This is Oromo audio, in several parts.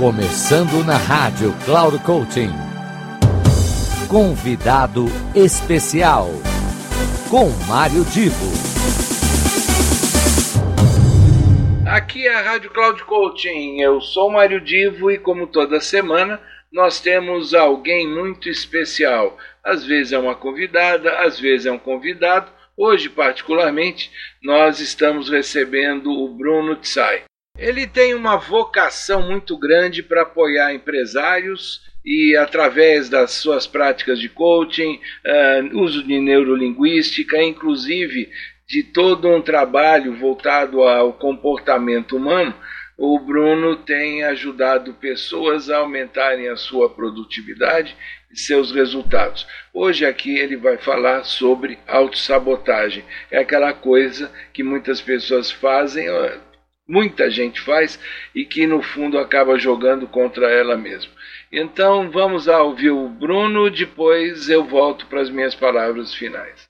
Começando na rádio Cloud Coaching. Convidado especial com Mário Divo. Aqui é a Rádio Cloud Coaching. Eu sou Mário Divo e como toda semana nós temos alguém muito especial. Às vezes é uma convidada, às vezes é um convidado. Hoje, particularmente, nós estamos recebendo o Bruno Tsai. Ele tem uma vocação muito grande para apoiar empresários e através das suas práticas de coaching, uh, uso de neurolinguística, inclusive de todo um trabalho voltado ao comportamento humano, o Bruno tem ajudado pessoas a aumentarem a sua produtividade e seus resultados. Hoje aqui ele vai falar sobre autossabotagem. É aquela coisa que muitas pessoas fazem, muita gente faz e que no fundo acaba jogando contra ela mesma. Então vamos ouvir o Bruno, depois eu volto para as minhas palavras finais.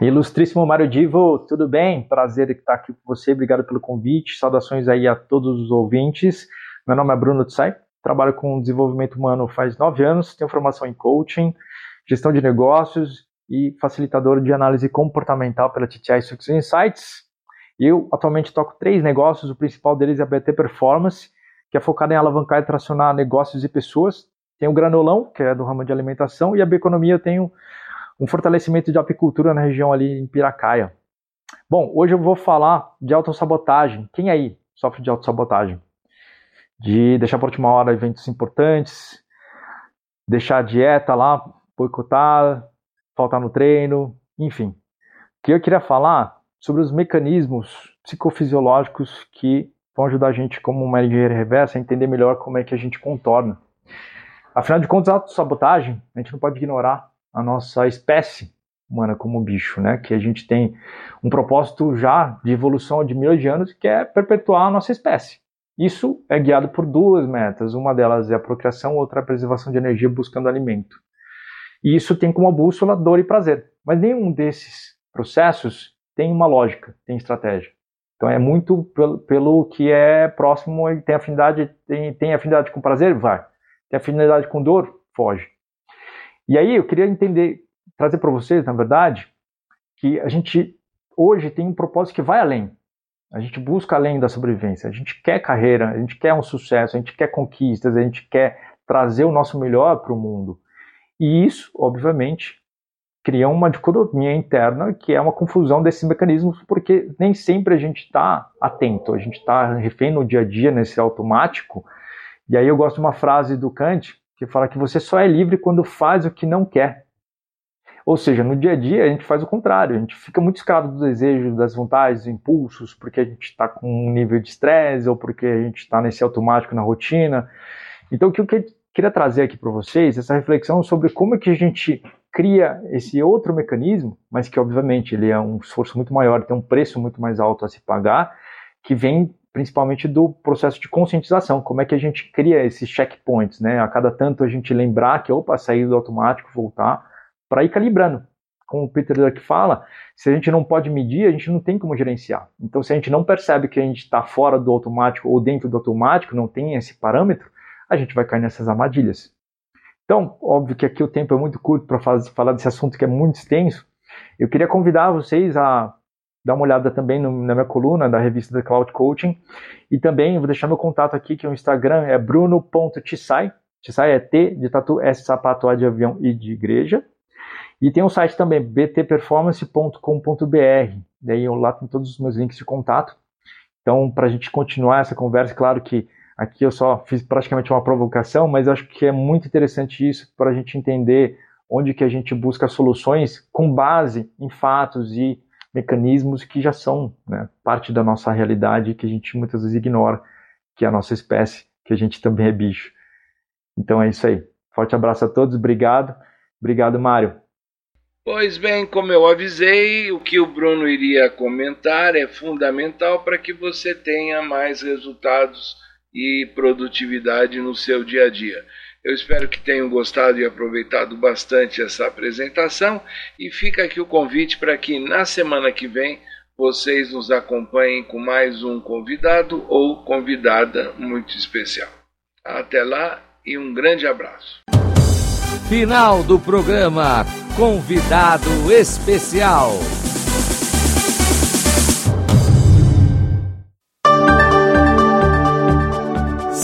Ilustríssimo Mário Divo, tudo bem? Prazer estar aqui com você, obrigado pelo convite, saudações aí a todos os ouvintes. Meu nome é Bruno Tsai, trabalho com desenvolvimento humano faz nove anos, tenho formação em coaching, gestão de negócios e facilitador de análise comportamental pela TTI Success Insights. Eu atualmente toco três negócios, o principal deles é a BT Performance, que é focada em alavancar e tracionar negócios e pessoas. Tem o Granolão, que é do ramo de alimentação, e a Beconomia eu tenho um fortalecimento de apicultura na região ali em Piracaia. Bom, hoje eu vou falar de autossabotagem. Quem aí sofre de autossabotagem? De deixar por última hora eventos importantes, deixar a dieta lá, boicotar, faltar no treino, enfim. O que eu queria falar sobre os mecanismos psicofisiológicos que vão ajudar a gente, como uma engenharia reversa, a entender melhor como é que a gente contorna. Afinal de contas, a autossabotagem, a gente não pode ignorar a nossa espécie humana como bicho, né? Que a gente tem um propósito já de evolução de milhões de anos, que é perpetuar a nossa espécie. Isso é guiado por duas metas. Uma delas é a procriação, outra é a preservação de energia buscando alimento. E isso tem como bússola dor e prazer. Mas nenhum desses processos tem uma lógica, tem estratégia. Então é muito pelo, pelo que é próximo, tem afinidade, tem, tem afinidade com prazer, vai. Tem afinidade com dor, foge. E aí eu queria entender, trazer para vocês, na verdade, que a gente hoje tem um propósito que vai além. A gente busca além da sobrevivência. A gente quer carreira, a gente quer um sucesso, a gente quer conquistas, a gente quer trazer o nosso melhor para o mundo. E isso, obviamente, cria uma dicotomia interna que é uma confusão desses mecanismos, porque nem sempre a gente está atento, a gente está refém no dia a dia, nesse automático. E aí eu gosto de uma frase do Kant que fala que você só é livre quando faz o que não quer. Ou seja, no dia a dia a gente faz o contrário, a gente fica muito escravo do desejo, das vontades, dos impulsos, porque a gente está com um nível de estresse ou porque a gente está nesse automático na rotina. Então, o que eu queria trazer aqui para vocês, essa reflexão sobre como é que a gente cria esse outro mecanismo, mas que obviamente ele é um esforço muito maior, tem um preço muito mais alto a se pagar, que vem principalmente do processo de conscientização, como é que a gente cria esses checkpoints, né? A cada tanto a gente lembrar que, opa, sair do automático, voltar, para ir calibrando. Como o Peter Druck fala, se a gente não pode medir, a gente não tem como gerenciar. Então, se a gente não percebe que a gente está fora do automático ou dentro do automático, não tem esse parâmetro, a gente vai cair nessas armadilhas. Então, óbvio que aqui o tempo é muito curto para falar desse assunto que é muito extenso. Eu queria convidar vocês a dar uma olhada também no, na minha coluna da revista da Cloud Coaching. E também vou deixar meu contato aqui, que o Instagram é bruno.tissai. Tissai é T de tatu, S sapato, A de avião e de igreja. E tem um site também, btperformance.com.br. Daí lá tem todos os meus links de contato. Então, para a gente continuar essa conversa, claro que Aqui eu só fiz praticamente uma provocação, mas acho que é muito interessante isso para a gente entender onde que a gente busca soluções com base em fatos e mecanismos que já são né, parte da nossa realidade que a gente muitas vezes ignora, que é a nossa espécie, que a gente também é bicho. Então é isso aí. Forte abraço a todos, obrigado. Obrigado, Mário. Pois bem, como eu avisei, o que o Bruno iria comentar é fundamental para que você tenha mais resultados e produtividade no seu dia a dia. Eu espero que tenham gostado e aproveitado bastante essa apresentação e fica aqui o convite para que na semana que vem vocês nos acompanhem com mais um convidado ou convidada muito especial. Até lá e um grande abraço. Final do programa Convidado Especial.